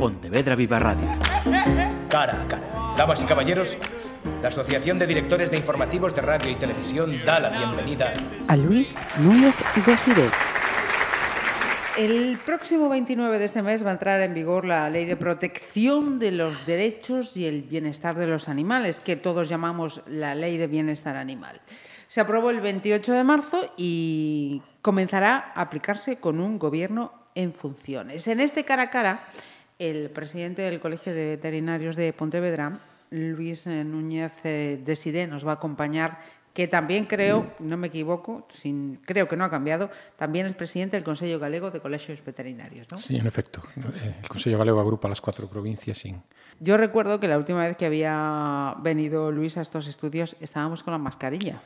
Pontevedra Viva Radio. Cara a cara. Damas y caballeros, la Asociación de Directores de Informativos de Radio y Televisión da la bienvenida a Luis Núñez Desiré. El próximo 29 de este mes va a entrar en vigor la Ley de Protección de los Derechos y el Bienestar de los Animales, que todos llamamos la Ley de Bienestar Animal. Se aprobó el 28 de marzo y comenzará a aplicarse con un gobierno en funciones. En este cara a cara, el presidente del Colegio de Veterinarios de Pontevedra, Luis Núñez de Siré, nos va a acompañar que también creo, no me equivoco, sin, creo que no ha cambiado, también es presidente del Consejo Galego de Colegios Veterinarios, ¿no? Sí, en efecto. El Consejo Galego agrupa las cuatro provincias. Yo recuerdo que la última vez que había venido Luis a estos estudios estábamos con la mascarilla.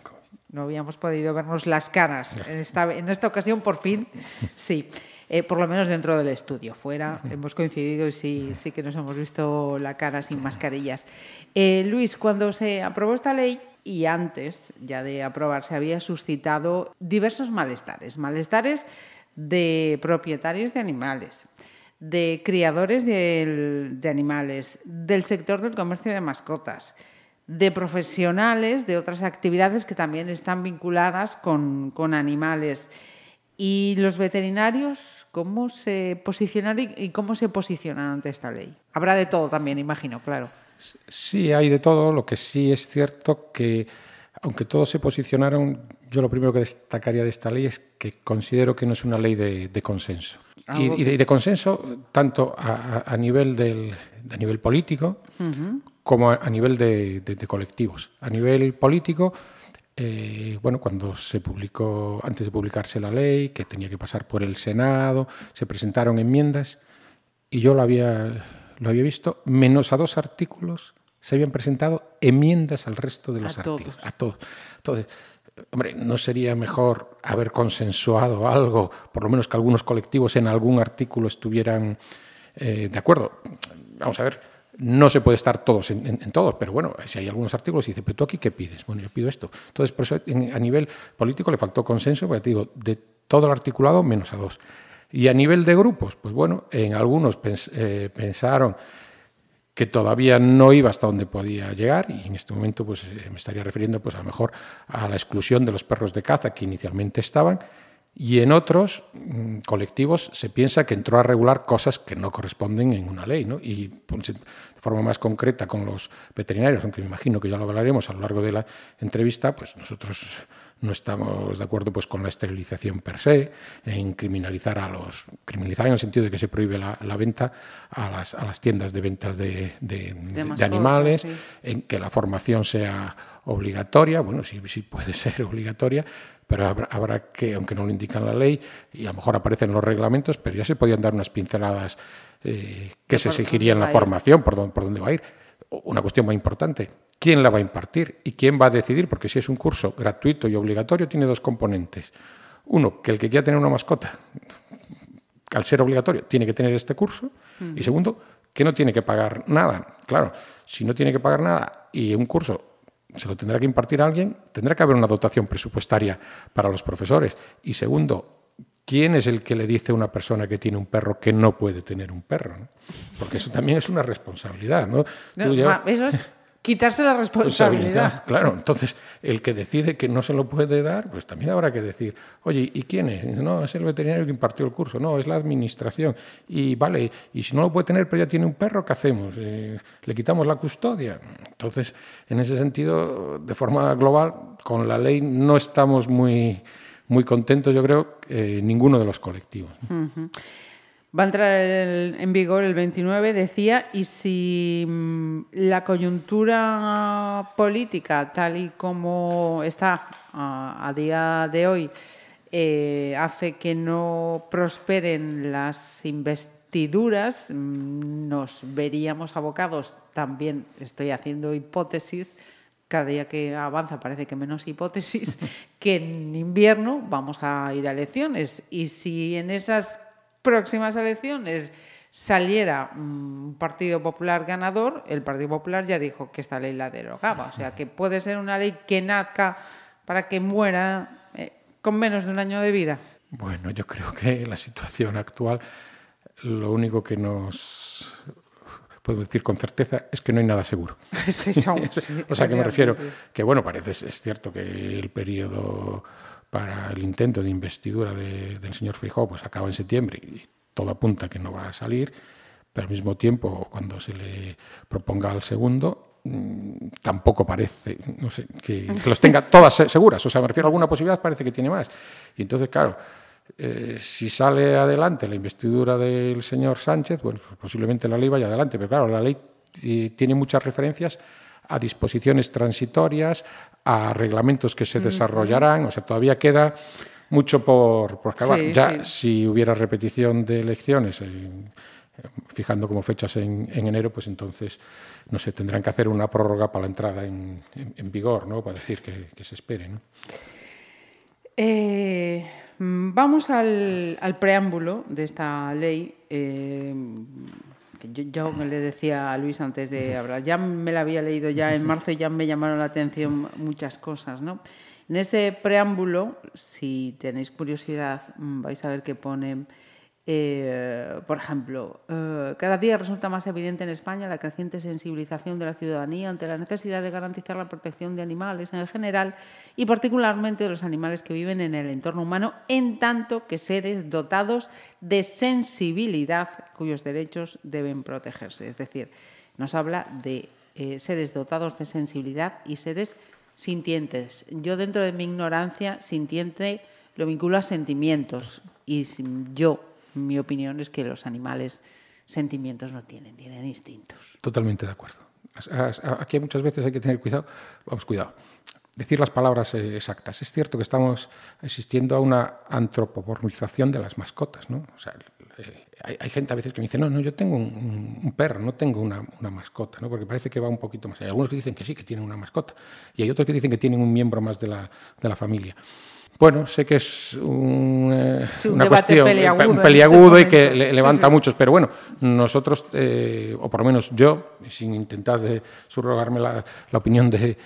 No habíamos podido vernos las caras. En esta, en esta ocasión, por fin, sí. Eh, por lo menos dentro del estudio. Fuera hemos coincidido y sí, que nos hemos visto la cara sin mascarillas. Eh, Luis, cuando se aprobó esta ley y antes ya de aprobarse había suscitado diversos malestares, malestares de propietarios de animales, de criadores de, animales, del sector del comercio de mascotas, de profesionales de otras actividades que también están vinculadas con animales. ¿Y los veterinarios cómo se posicionaron y cómo se posicionan ante esta ley? Habrá de todo también, imagino, claro. Sí, hay de todo. Lo que sí es cierto que, aunque todos se posicionaron, yo lo primero que destacaría de esta ley es que considero que no es una ley de, consenso. Ah, y, de, consenso tanto a, nivel, del, a nivel político como a, nivel de, colectivos. A nivel político eh, bueno, cuando se publicó, antes de publicarse la ley, que tenía que pasar por el Senado, se presentaron enmiendas y yo lo había, lo había visto, menos a dos artículos se habían presentado enmiendas al resto de los artículos. A todos. Entonces, hombre, ¿no sería mejor haber consensuado algo, por lo menos que algunos colectivos en algún artículo estuvieran eh, de acuerdo? Vamos a ver, no se puede estar todos en, todos, pero bueno, si hay algunos artículos y dice, pero tú aquí qué pides? Bueno, yo pido esto. Entonces, por eso a nivel político le faltó consenso, porque te digo, de todo el articulado menos a dos. Y a nivel de grupos, pues bueno, en algunos eh, pensaron que todavía no iba hasta donde podía llegar y en este momento pues eh, me estaría refiriendo pues a lo mejor a la exclusión de los perros de caza que inicialmente estaban y en otros mm, colectivos se piensa que entró a regular cosas que no corresponden en una ley. ¿no? Y pues, de forma más concreta con los veterinarios, aunque me imagino que ya lo hablaremos a lo largo de la entrevista, pues nosotros no estamos de acuerdo pues, con la esterilización per se, en criminalizar a los. criminalizar en el sentido de que se prohíbe la, venta a las, a las, tiendas de venta de, de, animales, en que la formación sea obligatoria, bueno, sí, sí puede ser obligatoria, pero habrá, que, aunque no lo indica la ley, y a lo mejor aparecen los reglamentos, pero ya se podían dar unas pinceladas eh, que se exigirían en la formación, por dónde, por dónde va a ir. Una cuestión muy importante, ¿quién la va a impartir y quién va a decidir? Porque si es un curso gratuito y obligatorio, tiene dos componentes. Uno, que el que quiera tener una mascota, al ser obligatorio, tiene que tener este curso. Y segundo, que no tiene que pagar nada. Claro, si no tiene que pagar nada y un curso se lo tendrá que impartir alguien, tendrá que haber una dotación presupuestaria para los profesores. Y segundo, ¿quién es el que le dice a una persona que tiene un perro que no puede tener un perro? Porque eso también es una responsabilidad. ¿no? Eso es quitarse la responsabilidad. Claro, entonces el que decide que no se lo puede dar, pues también habrá que decir, oye, ¿y quién es? No, es el veterinario que impartió el curso, no, es la administración. Y vale, y si no lo puede tener, pero ya tiene un perro, ¿qué hacemos? Eh, ¿Le quitamos la custodia? Entonces, en ese sentido, de forma global, con la ley no estamos muy, muy contentos, yo creo, eh, ninguno de los colectivos. Va a entrar en vigor el 29, decía, y si mm, la coyuntura política, tal y como está a, día de hoy, eh, hace que no prosperen las investiduras, mm, nos veríamos abocados, también estoy haciendo hipótesis, cada día que avanza parece que menos hipótesis, que en invierno vamos a ir a elecciones. Y si en esas próximas elecciones saliera un Partido Popular ganador, el Partido Popular ya dijo que esta ley la derogaba. O sea, que puede ser una ley que nazca para que muera eh, con menos de un año de vida. Bueno, yo creo que la situación actual lo único que nos puedo decir con certeza es que no hay nada seguro. Sí, son, o sea, que me refiero que, bueno, parece, es cierto que el periodo para el intento de investidura del señor Feijóo pues acaba en septiembre y todo apunta que no va a salir, pero al mismo tiempo, cuando se le proponga al segundo, mm, tampoco parece, no sé, que, los tenga todas seguras. O sea, me refiero a alguna posibilidad, parece que tiene más. Y entonces, claro, eh, si sale adelante la investidura del señor Sánchez, bueno, pues posiblemente la ley vaya adelante, pero claro, la ley tiene muchas referencias a disposiciones transitorias, a reglamentos que se desarrollarán, o sea, todavía queda mucho por, acabar. ya si hubiera repetición de elecciones, fijando como fechas en, enero, pues entonces, no sé, tendrán que hacer una prórroga para la entrada en, vigor, ¿no? Para decir que, se espere, ¿no? Eh, vamos al, preámbulo de esta ley. Eh, yo, me le decía a Luis antes de hablar, ya me la había leído ya en marzo y ya me llamaron la atención muchas cosas, ¿no? En ese preámbulo, si tenéis curiosidad, mm, vais a ver que pone eh, por ejemplo, eh, cada día resulta más evidente en España la creciente sensibilización de la ciudadanía ante la necesidad de garantizar la protección de animales en general y particularmente de los animales que viven en el entorno humano, en tanto que seres dotados de sensibilidad cuyos derechos deben protegerse. Es decir, nos habla de eh, seres dotados de sensibilidad y seres sintientes. Yo dentro de mi ignorancia, sintiente lo vinculo a sentimientos y yo mi opinión es que los animales sentimientos no tienen, tienen instintos. Totalmente de acuerdo. Aquí muchas veces hay que tener cuidado, vamos, cuidado, decir las palabras eh, exactas. Es cierto que estamos asistiendo a una antropomorfización de las mascotas, ¿no? O sea, eh, hay, gente a veces que me dice, no, no, yo tengo un, perro, no tengo una, mascota, ¿no? Porque parece que va un poquito más. Hay algunos que dicen que sí, que tienen una mascota, y hay otros que dicen que tienen un miembro más de la, de la familia. Bueno, sé que es un, eh, una cuestión un peliagudo este y que levanta a muchos, pero bueno, nosotros, eh, o por lo menos yo, sin intentar de subrogarme la, opinión de,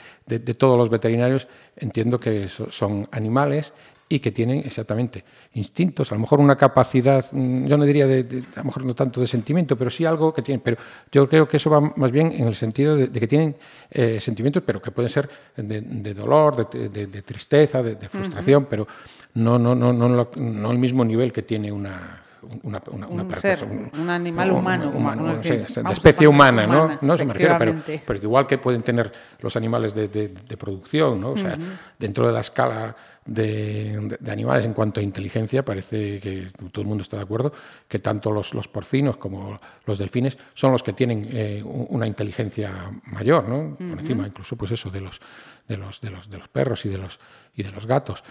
todos los veterinarios, entiendo que son animales y que tienen exactamente instintos, a lo mejor una capacidad, mm, yo no diría de, a lo mejor no tanto de sentimiento, pero sí algo que tienen. Pero yo creo que eso va más bien en el sentido de, que tienen eh, sentimientos, pero que pueden ser de, dolor, de, tristeza, de, frustración, pero no, no, no, no, no el mismo nivel que tiene una, una, un, ser, un, animal humano, de especie humana, ¿no? No se me refiere, pero, pero igual que pueden tener los animales de, de, producción, ¿no? O sea, dentro de la escala de, animales en cuanto a inteligencia, parece que todo el mundo está de acuerdo, que tanto los, los porcinos como los delfines son los que tienen eh, una inteligencia mayor, ¿no? Por encima incluso, pues eso, de los, de los, de los, de los perros y de los, y de los gatos.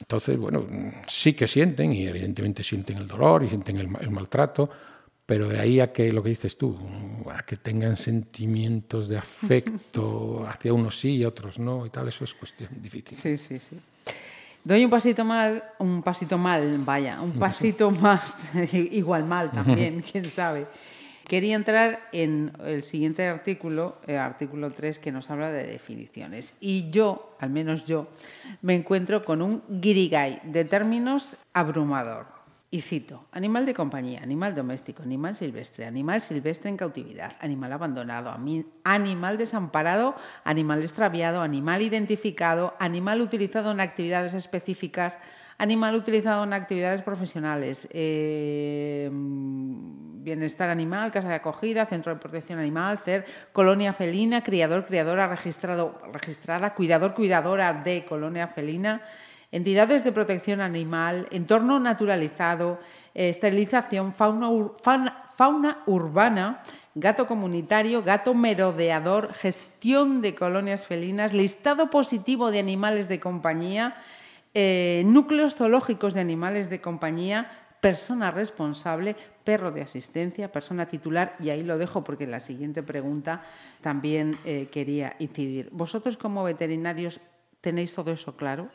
Entonces, bueno, sí que sienten y evidentemente sienten el dolor y sienten el, maltrato, pero de ahí a que lo que dices tú, a que tengan sentimientos de afecto hacia unos sí y otros no y tal, eso es cuestión difícil. Sí, sí, sí. Doy un pasito mal, un pasito mal, vaya, un pasito más, igual mal también, quién sabe. Quería entrar en el siguiente artículo, el artículo 3, que nos habla de definiciones. Y yo, al menos yo, me encuentro con un guirigay de términos abrumador. Y cito, animal de compañía, animal doméstico, animal silvestre, animal silvestre en cautividad, animal abandonado, animal desamparado, animal extraviado, animal identificado, animal utilizado en actividades específicas, Animal utilizado en actividades profesionales. Eh, bienestar animal, casa de acogida, centro de protección animal, CER, colonia felina, criador, criadora registrado, registrada, cuidador, cuidadora de colonia felina, entidades de protección animal, entorno naturalizado, esterilización, fauna, fauna urbana, gato comunitario, gato merodeador, gestión de colonias felinas, listado positivo de animales de compañía, eh, núcleos zoológicos de animales de compañía, persona responsable, perro de asistencia, persona titular, y ahí lo dejo porque la siguiente pregunta también eh, quería incidir. ¿Vosotros como veterinarios tenéis todo eso claro?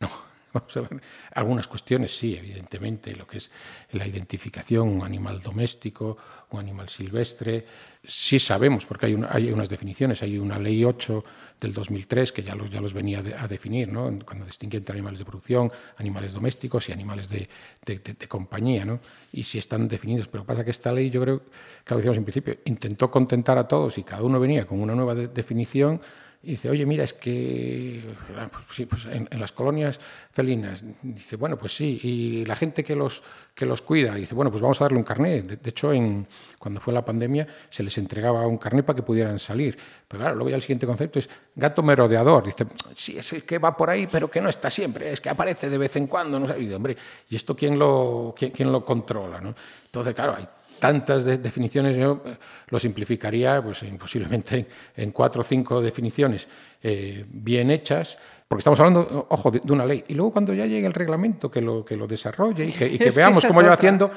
No. Algunas cuestiones sí, evidentemente, lo que es la identificación, un animal doméstico, un animal silvestre, sí sabemos, porque hay, hay unas definiciones, hay una ley 8 del 2003 que ya los, ya los venía a definir, ¿no? cuando distingue entre animales de producción, animales domésticos y animales de, de, compañía, ¿no? y sí están definidos, pero pasa que esta ley, yo creo, que lo decíamos en principio, intentó contentar a todos y cada uno venía con una nueva definición y dice, oye, mira, es que ah, pues, sí, pues en, las colonias felinas, dice, bueno, pues sí, y la gente que los, que los cuida, dice, bueno, pues vamos a darle un carnet. De, hecho, en, cuando fue la pandemia se les entregaba un carnet para que pudieran salir. Pero claro, luego ya el siguiente concepto es gato merodeador. Dice, sí, es que va por ahí, pero que no está siempre, es que aparece de vez en cuando. ¿no? Y, hombre, ¿y esto quién lo, quién lo controla? ¿no? Entonces, claro, hay tantas definiciones, yo eh, lo simplificaría pues, posiblemente en, cuatro o cinco definiciones eh, bien hechas, porque estamos hablando, ojo, de, una ley. Y luego cuando ya llegue el reglamento que lo, que lo desarrolle y que, veamos cómo lo va haciendo,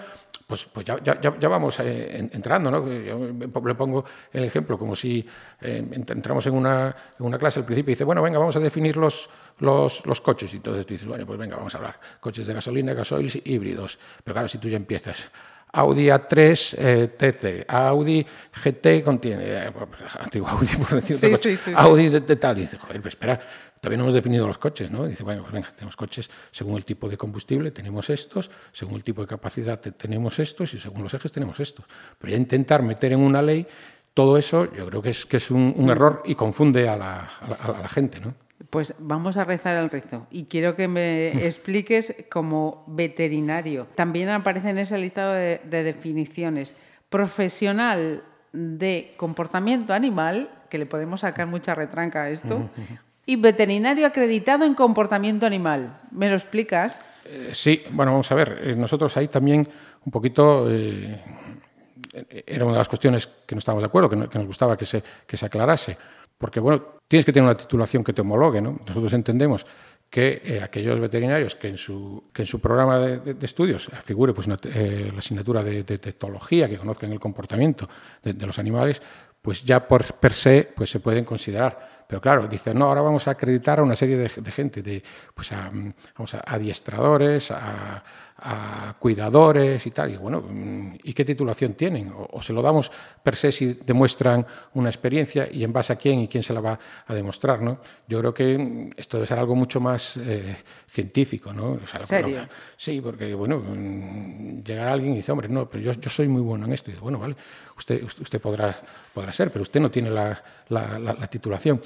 pues, pues ya, ya, ya, vamos eh, entrando. ¿no? Yo le pongo el ejemplo como si entramos en una, en una, clase al principio y dice, bueno, venga, vamos a definir los, los, los, coches. Y entonces tú dices, bueno, pues venga, vamos a hablar. Coches de gasolina, gasoil, híbridos. Pero claro, si tú ya empiezas Audi A3 eh, TC, Audi GT contiene, eh, antiguo Audi por decirlo, sí, sí, Audi de, tal, y dice, joder, pues espera, todavía no hemos definido los coches, ¿no? dice, bueno, pues venga, tenemos coches según el tipo de combustible, tenemos estos, según el tipo de capacidad tenemos estos y según los ejes tenemos estos. Pero ya intentar meter en una ley todo eso, yo creo que es, que es un, error y confunde a la, a la gente, ¿no? Pues vamos a rezar el rezo y quiero que me expliques como veterinario. También aparece en ese listado de, definiciones profesional de comportamiento animal, que le podemos sacar mucha retranca a esto, y veterinario acreditado en comportamiento animal. ¿Me lo explicas? Eh, sí, bueno, vamos a ver. Eh, nosotros ahí también un poquito... Eh, era una de las cuestiones que no estábamos de acuerdo, que, nos gustaba que se, que se aclarase. Porque, bueno, tienes que tener una titulación que te homologue, ¿no? Nosotros entendemos que eh, aquellos veterinarios que en su, que en su programa de, estudios figure pues, eh, la asignatura de, de, tecnología, que conozcan el comportamiento de, los animales, pues ya por per se pues, se pueden considerar. Pero claro, dicen, no, ahora vamos a acreditar a una serie de, gente, de, pues a, vamos a adiestradores, a, a cuidadores y tal. Y bueno, mm, ¿y qué titulación tienen? O, se lo damos per se si demuestran una experiencia y en base a quién y quién se la va a demostrar, ¿no? Yo creo que mm, esto debe ser algo mucho más eh, científico, ¿no? ¿Serio? sí, porque, bueno, mm, llegará alguien y dice, hombre, no, pero yo, yo soy muy bueno en esto. Y dice, bueno, vale, usted, usted podrá, podrá ser, pero usted no tiene la, la, la titulación.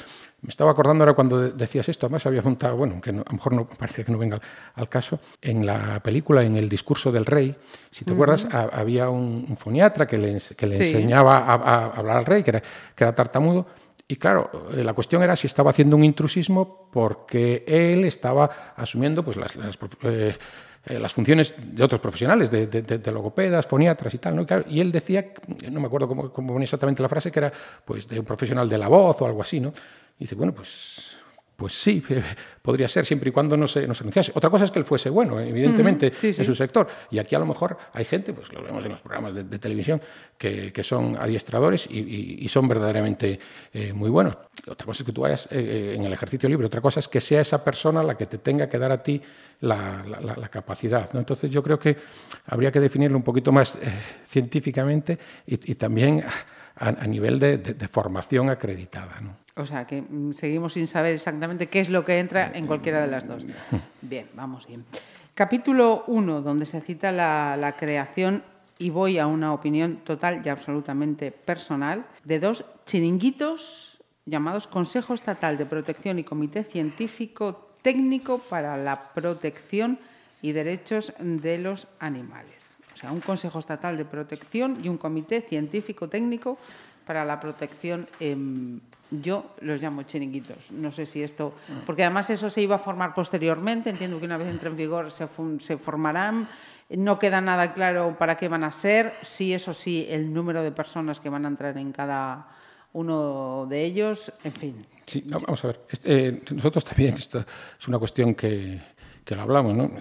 Me estaba acordando ahora cuando decías esto, además había juntado, bueno, que a lo mejor no parece que no venga al, caso, en la película, en el discurso del rey, si te acuerdas, había un, foniatra que le, que le enseñaba a, hablar al rey, que era, que era tartamudo, y claro, eh, la cuestión era si estaba haciendo un intrusismo porque él estaba asumiendo pues, las, eh, eh, las funciones de otros profesionales, de, logopedas, foniatras y tal. ¿no? Y, él decía, no me acuerdo cómo, cómo ponía exactamente la frase, que era pues, de un profesional de la voz o algo así. ¿no? Y dice, bueno, pues, pues sí, podría ser siempre y cuando no se, no se anunciase. Otra cosa es que él fuese bueno, evidentemente, en su sector. Y aquí a lo mejor hay gente, pues lo vemos en los programas de, televisión, que, que, son adiestradores y, y, son verdaderamente eh, muy buenos. Otra cosa es que tú vayas eh, eh, en el ejercicio libre, otra cosa es que sea esa persona la que te tenga que dar a ti la, la, capacidad. ¿no? Entonces yo creo que habría que definirlo un poquito más científicamente y, y también a, a nivel de, de formación acreditada. ¿no? O sea, que mm, seguimos sin saber exactamente qué es lo que entra en cualquiera de las dos. Bien, vamos bien. Capítulo 1, donde se cita la, creación, y voy a una opinión total y absolutamente personal, de dos chiringuitos llamados Consejo Estatal de Protección y Comité Científico Técnico para la Protección y Derechos de los Animales. O sea, un Consejo Estatal de Protección y un Comité Científico Técnico para la Protección eh, yo los llamo chiringuitos. No sé si esto. Porque además eso se iba a formar posteriormente. Entiendo que una vez entre en vigor se, formarán. No queda nada claro para qué van a ser. Sí, eso sí, el número de personas que van a entrar en cada uno de ellos. En fin. Sí, vamos a ver. Eh, nosotros también, esto es una cuestión que que lo hablamos, ¿no?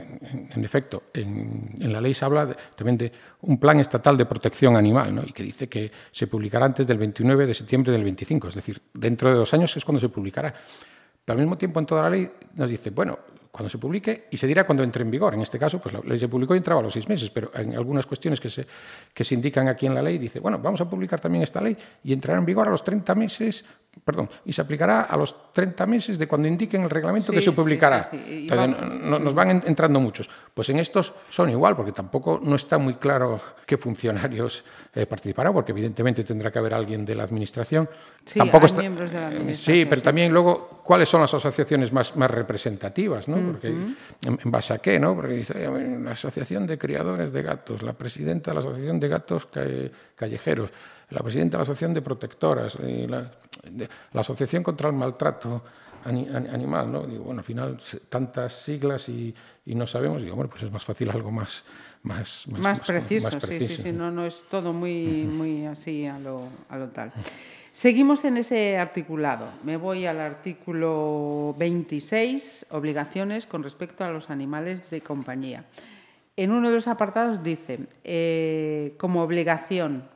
En, efecto, en, la ley se habla también de un plan estatal de protección animal, ¿no? y que dice que se publicará antes del 29 de septiembre del 25, es decir, dentro de dos años es cuando se publicará. Pero al mismo tiempo en toda la ley nos dice, bueno, cuando se publique y se dirá cuando entre en vigor. En este caso, pues la ley se publicó y entraba a los seis meses, pero en algunas cuestiones que se, que se indican aquí en la ley dice, bueno, vamos a publicar también esta ley y entrará en vigor a los 30 meses perdón, y se aplicará a los 30 meses de cuando indiquen el reglamento que se publicará. nos van entrando muchos. Pues en estos son igual, porque tampoco no está muy claro qué funcionarios eh, participarán, porque evidentemente tendrá que haber alguien de la administración. Sí, tampoco miembros de la eh, administración. Sí, pero también luego, ¿cuáles son las asociaciones más, más representativas? ¿no? Porque, en, base a qué? ¿no? Porque dice, la Asociación de Criadores de Gatos, la presidenta de la Asociación de Gatos Callejeros, la presidenta de la Asociación de Protectoras, eh, la, la Asociación contra el Maltrato Animal, ¿no? Digo, bueno, al final tantas siglas y, y, no sabemos, digo, bueno, pues es más fácil algo más... Más, más, preciso, sí, sí, sí, no, no es todo muy, muy así a lo, a lo tal. Seguimos en ese articulado. Me voy al artículo 26, obligaciones con respecto a los animales de compañía. En uno de los apartados dice, eh, como obligación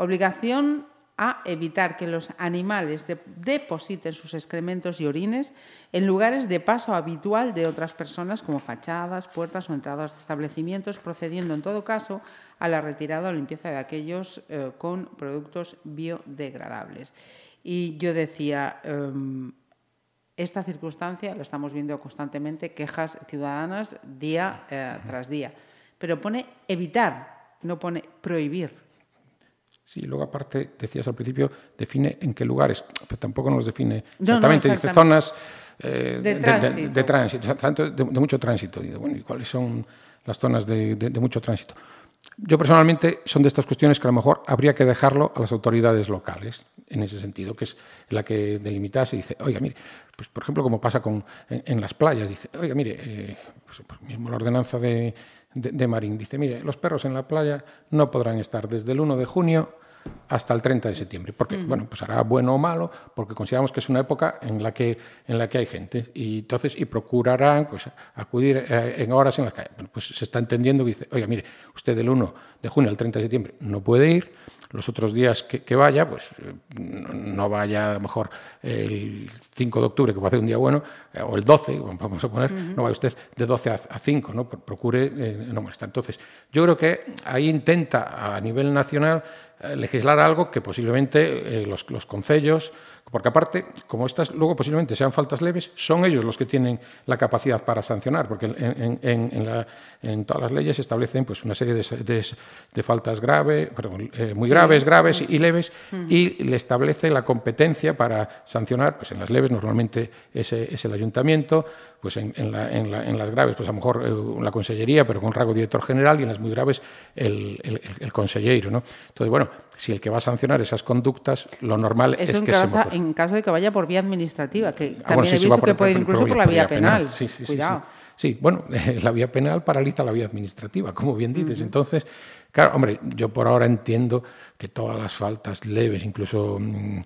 Obligación a evitar que los animales depositen sus excrementos y orines en lugares de paso habitual de otras personas, como fachadas, puertas o entradas de establecimientos, procediendo en todo caso a la retirada o limpieza de aquellos eh, con productos biodegradables. Y yo decía, em, esta circunstancia la estamos viendo constantemente, quejas ciudadanas día eh, tras día, pero pone evitar, no pone prohibir. Sí, luego aparte, decías al principio, define en qué lugares, pero tampoco nos define exactamente, dice zonas eh, de, tránsito, de, tránsito, de, mucho tránsito. Y, bueno, ¿y cuáles son las zonas de, mucho tránsito? Yo personalmente son de estas cuestiones que a lo mejor habría que dejarlo a las autoridades locales, en ese sentido, que es la que delimitase y dice, oiga, mire, pues por ejemplo, como pasa con, en, las playas, dice, oiga, mire, eh, pues, pues, mismo la ordenanza de, de, Marín, dice, mire, los perros en la playa no podrán estar desde el 1 de junio hasta el 30 de septiembre. Porque, bueno, pues hará bueno o malo, porque consideramos que es una época en la que, en la que hay gente. Y entonces, y procurarán pues, acudir eh, en horas en las que bueno, pues se está entendiendo que dice, oiga, mire, usted del 1 de junio al 30 de septiembre no puede ir, los otros días que, vaya, pues no vaya a lo mejor el 5 de octubre, que puede ser un día bueno, eh, o el 12, vamos a poner, no vaya usted de 12 a, 5, ¿no? procure eh, no molestar. Entonces, yo creo que ahí intenta a nivel nacional eh, legislar algo que posiblemente los, los concellos porque aparte, como estas luego posiblemente sean faltas leves, son ellos los que tienen la capacidad para sancionar, porque en, todas las leyes se establecen pues, una serie de, faltas graves, eh, muy graves, graves y, leves, y le establece la competencia para sancionar, pues en las leves normalmente es, es el ayuntamiento, pues en, las graves, pues a lo mejor eh, la consellería, pero con rango director general, y en las muy graves el, el, consellero. ¿no? Entonces, bueno, si el que va a sancionar esas conductas, lo normal es que se en caso de que vaya por vía administrativa, que ah, también he visto que puede ir incluso por, la vía, penal. Sí, sí, Cuidado. Sí, bueno, la vía penal paraliza la vía administrativa, como bien dices. Entonces, claro, hombre, yo por ahora entiendo que todas las faltas leves, incluso... Mm,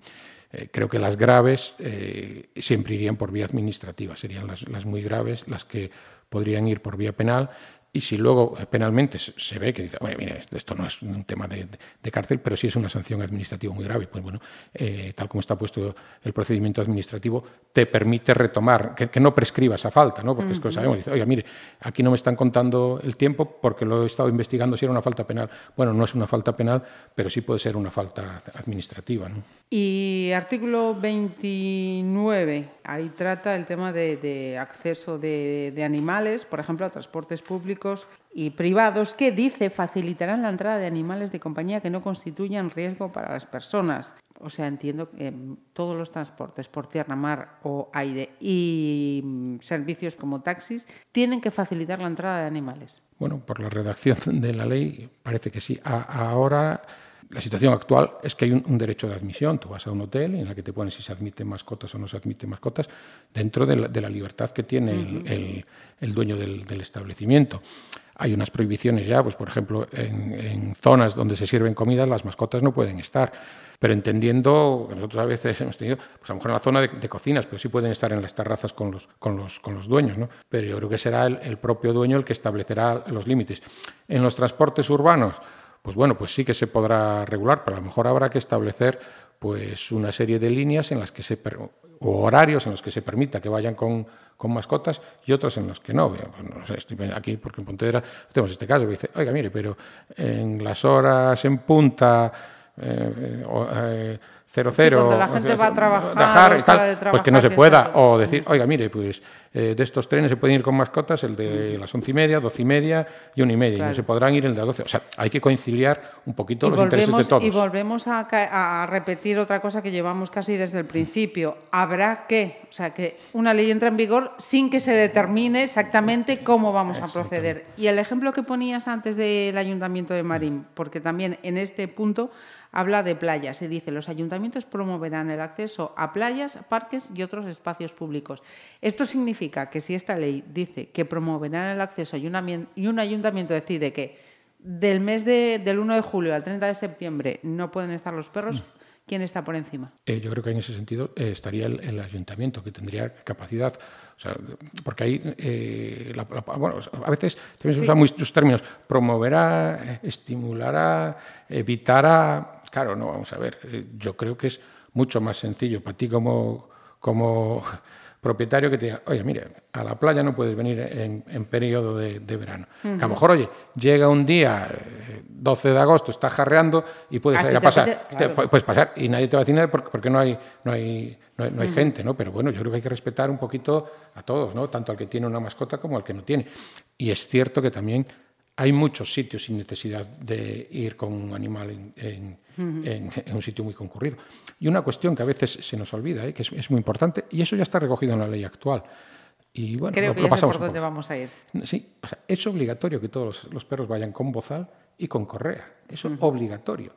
eh, creo que las graves eh, siempre irían por vía administrativa, serían las, muy graves las que podrían ir por vía penal y si luego eh, penalmente se ve que dice, oye, mira, esto no es un tema de, cárcel, pero sí es una sanción administrativa muy grave, pues bueno, eh, tal como está puesto el procedimiento administrativo, te permite retomar, que, no prescriba esa falta, ¿no? Porque es que sabemos, dice, oye, mire, aquí no me están contando el tiempo porque lo he estado investigando si era una falta penal. Bueno, no es una falta penal, pero sí puede ser una falta administrativa, ¿no? Y artículo 29, ahí trata el tema de, acceso de, de animales, por ejemplo, a transportes públicos y privados que dice facilitarán la entrada de animales de compañía que no constituyan riesgo para las personas. O sea, entiendo que todos los transportes por tierra, mar o aire y mm, servicios como taxis tienen que facilitar la entrada de animales. Bueno, por la redacción de la ley parece que sí. ahora la situación actual es que hay un, derecho de admisión. Tú vas a un hotel en la que te pones si se admiten mascotas o no se admiten mascotas, dentro de la, libertad que tiene el, dueño del, establecimiento. Hay unas prohibiciones ya, pues por ejemplo, en, zonas donde se sirven comidas las mascotas no pueden estar. Pero entendiendo, nosotros a veces hemos tenido, pues a lo mejor en la zona de, cocinas, pero sí pueden estar en las terrazas con los, con los, con los dueños, ¿no? Pero yo creo que será el propio dueño el que establecerá los límites. En los transportes urbanos, pues bueno, pues sí que se podrá regular, pero a lo mejor habrá que establecer pues una serie de líneas en las que se o horarios en los que se permita que vayan con, mascotas y otros en los que no. no sé, estoy aquí porque en Pontevedra tenemos este caso que dice, oiga, mire, pero en las horas en punta eh, eh, cero cero. cuando la gente va a trabajar, y tal, pues que no se pueda. O decir, oiga, mire, pues eh, de estos trenes se pueden ir con mascotas el de las once y media, doce y media y una y media. Y no se podrán ir el de las doce. O sea, hay que conciliar un poquito los intereses de todos. Y volvemos a, a, repetir otra cosa que llevamos casi desde el principio. Habrá que, o sea, que una ley entra en vigor sin que se determine exactamente cómo vamos a proceder. Y el ejemplo que ponías antes del Ayuntamiento de Marín, porque también en este punto habla de playas y dice los ayuntamientos promoverán el acceso a playas, parques y otros espacios públicos. Esto significa que si esta ley dice que promoverán el acceso y un ayuntamiento decide que del mes de, del 1 de julio al 30 de septiembre no pueden estar los perros, ¿quién está por encima? Eh, yo creo que en ese sentido eh, estaría el, ayuntamiento, que tendría capacidad. porque ahí, eh, bueno, a veces también se usan muchos términos, promoverá, estimulará, evitará. Claro, no, vamos a ver, yo creo que es mucho más sencillo para ti como, como propietario que te diga, oye, mire, a la playa no puedes venir en, periodo de, verano. Que a lo mejor, oye, llega un día, 12 eh, de agosto, está jarreando y puedes ir a pasar. puedes pasar y nadie te va a decir nada porque no hay, no hay, no hay, gente, ¿no? Pero bueno, yo creo que hay que respetar un poquito a todos, ¿no? Tanto al que tiene una mascota como al que no tiene. Y es cierto que también hay muchos sitios sin necesidad de ir con un animal en, un sitio muy concurrido. Y una cuestión que a veces se nos olvida, ¿eh? que es, muy importante, y eso ya está recogido en la ley actual. Y bueno, Creo que ya por dónde vamos a ir. Sí, es obligatorio que todos los, perros vayan con bozal y con correa. Eso es obligatorio.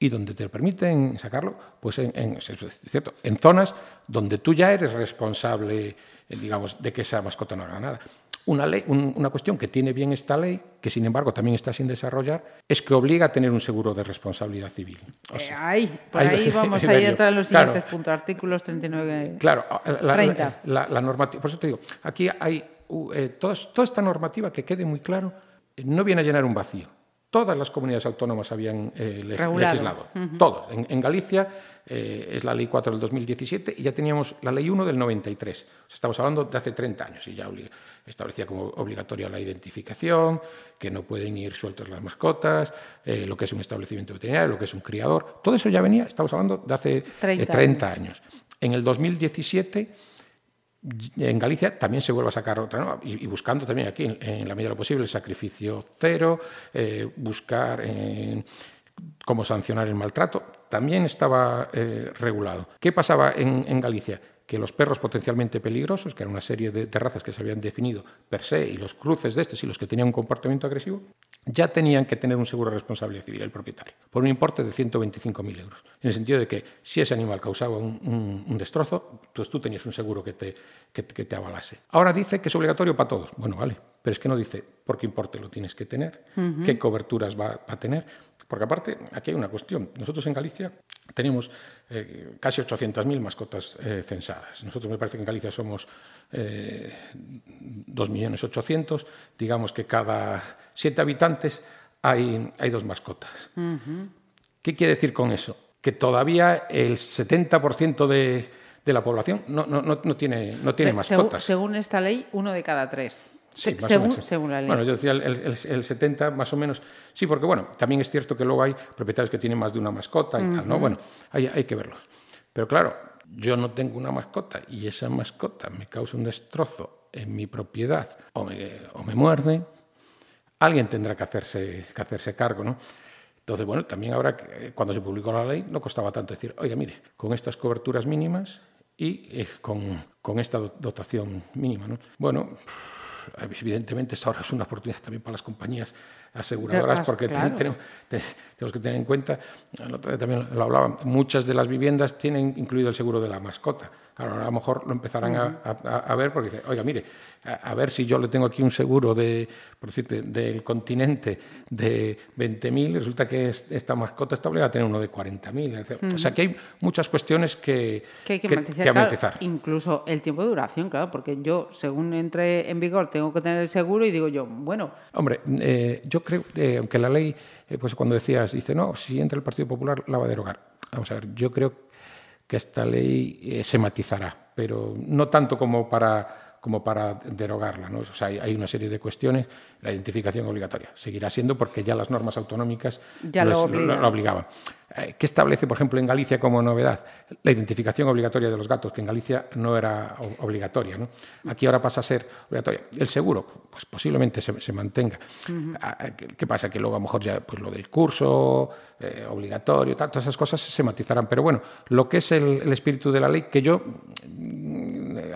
Y donde te permiten sacarlo, pues en, cierto, en zonas donde tú ya eres responsable, eh, digamos, de que esa mascota no haga nada. Una, ley, una cuestión que tiene bien esta ley, que sin embargo también está sin desarrollar, es que obliga a tener un seguro de responsabilidad civil. Eh, ahí, por ahí, vamos a entrar en los siguientes puntos, artículos 39 Claro, la, 30. La, normativa, por eso te digo, aquí hay eh, toda, esta normativa, que quede muy claro, eh, no viene a llenar un vacío. Todas las comunidades autónomas habían legislado, todos. En, Galicia es la Ley 4 del 2017 y ya teníamos la Ley 1 del 93. estamos hablando de hace 30 años y ya establecía como obligatoria la identificación, que no pueden ir sueltas las mascotas, eh, lo que es un establecimiento veterinario, lo que es un criador. Todo eso ya venía, estamos hablando de hace 30, eh, años. En el 2017, en Galicia también se vuelve a sacar otra, y, buscando también aquí, en, la medida de lo posible, el sacrificio cero, eh, buscar cómo sancionar el maltrato, también estaba regulado. ¿Qué pasaba en Galicia? Que los perros potencialmente peligrosos, que era una serie de, razas que se habían definido per se, y los cruces de estos y los que tenían un comportamiento agresivo, ya tenían que tener un seguro de responsabilidad civil el propietario, por un importe de 125.000 euros. En el sentido de que si ese animal causaba un, destrozo, pues tú tenías un seguro que te, que, te avalase. Ahora dice que es obligatorio para todos. Bueno, vale, pero es que no dice por qué importe lo tienes que tener, qué coberturas va a tener. Porque aparte, aquí hay una cuestión. Nosotros en Galicia tenemos eh, casi 800.000 mascotas eh, censadas. Nosotros me parece que en Galicia somos eh, 2.800.000. Digamos que cada siete habitantes hay, hay dos mascotas. ¿Qué quiere decir con eso? Que todavía el 70% de, de, la población no, no, no tiene, no tiene mascotas. Según esta ley, uno de cada tres. Sí, según, la ley. Bueno, yo decía el, 70 más o menos. Sí, porque bueno, también es cierto que luego hay propietarios que tienen más de una mascota y tal, ¿no? Bueno, hay, hay que verlos. Pero claro, yo no tengo una mascota y esa mascota me causa un destrozo en mi propiedad o me, o me muerde, alguien tendrá que hacerse, que hacerse cargo, ¿no? Entonces, bueno, también ahora, cuando se publicó la ley, no costaba tanto decir, oiga, mire, con estas coberturas mínimas y eh, con, con, esta dotación mínima, ¿no? Bueno, evidentemente ahora es una oportunidad también para las compañías aseguradoras porque tenemos, que tener en cuenta, también lo hablaban, muchas de las viviendas tienen incluido el seguro de la mascota. Ahora a lo mejor lo empezarán a, ver porque dicen, oiga, mire, a, ver si yo le tengo aquí un seguro de, por decirte, del continente de 20.000 y resulta que esta mascota está obligada a tener uno de 40.000. O sea que hay muchas cuestiones que, que hay que, matizar. incluso el tiempo de duración, claro, porque yo, según entre en vigor, tengo que tener el seguro y digo yo, bueno. Hombre, eh, yo creo, eh, aunque la ley, eh, pues cuando decías, dice, no, si entra el Partido Popular la va a derogar. Vamos a ver, yo creo que esta ley se matizará, pero no tanto como para como para derogarla. ¿no? O sea, hay, una serie de cuestiones. La identificación obligatoria seguirá siendo porque ya las normas autonómicas ya lo, obligaban. Eh, ¿Qué establece, por ejemplo, en Galicia como novedad? La identificación obligatoria de los gatos, que en Galicia no era obligatoria. ¿no? Aquí ahora pasa a ser obligatoria. El seguro, pues posiblemente se, mantenga. Ah, ah, ¿Qué, pasa? Que luego a lo mejor ya pues, lo del curso eh, obligatorio, todas esas cosas se matizarán. Pero bueno, lo que es el espíritu de la ley, que yo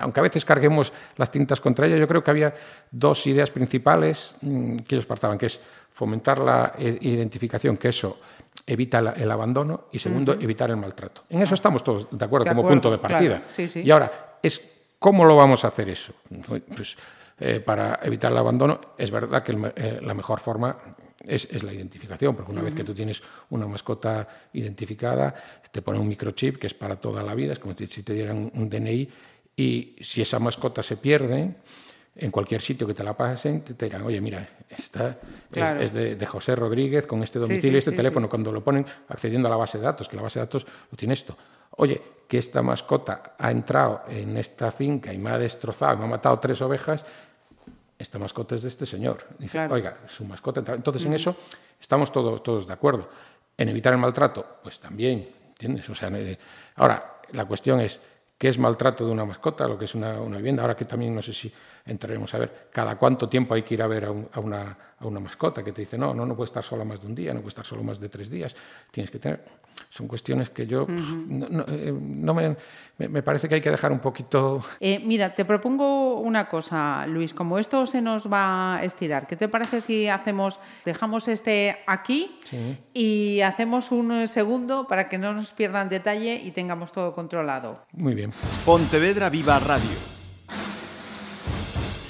aunque a veces carguemos las tintas contra ella, yo creo que había dos ideas principales mm, que ellos partaban, que es fomentar la eh, identificación, que eso evita el abandono, y segundo, evitar el maltrato. En eso estamos todos de acuerdo, como punto de partida. Y ahora, es ¿cómo lo vamos a hacer eso? Pues eh, para evitar el abandono, es verdad que eh, la mejor forma es, la identificación, porque una vez que tú tienes una mascota identificada, te pone un microchip que es para toda la vida, es como si te dieran un DNI y si esa mascota se pierde, en cualquier sitio que te la pasen, te, dirán, oye, mira, esta es, de, José Rodríguez con este domicilio y este teléfono. Cuando lo ponen accediendo a la base de datos, que la base de datos lo tiene esto. Oye, que esta mascota ha entrado en esta finca y me ha destrozado, me ha matado tres ovejas, esta mascota es de este señor. Dice, oiga, su mascota. Entonces, en eso estamos todos, todos de acuerdo. En evitar el maltrato, pues también, ¿entiendes? O sea, ahora, la cuestión es qué es maltrato de una mascota, lo que es una, vivienda. Ahora que también no sé si entraremos a ver cada cuánto tiempo hay que ir a ver a, una, a, una, mascota que te dice, no, no, no puede estar solo más de un día, no puede estar solo más de tres días, tienes que tener son cuestiones que yo no, eh, me, me, parece que hay que dejar un poquito. Eh, mira, te propongo una cosa, Luis, como esto se nos va a estirar, ¿qué te parece si hacemos, dejamos este aquí y hacemos un segundo para que no nos pierdan detalle y tengamos todo controlado? Muy bien. Pontevedra Viva Radio.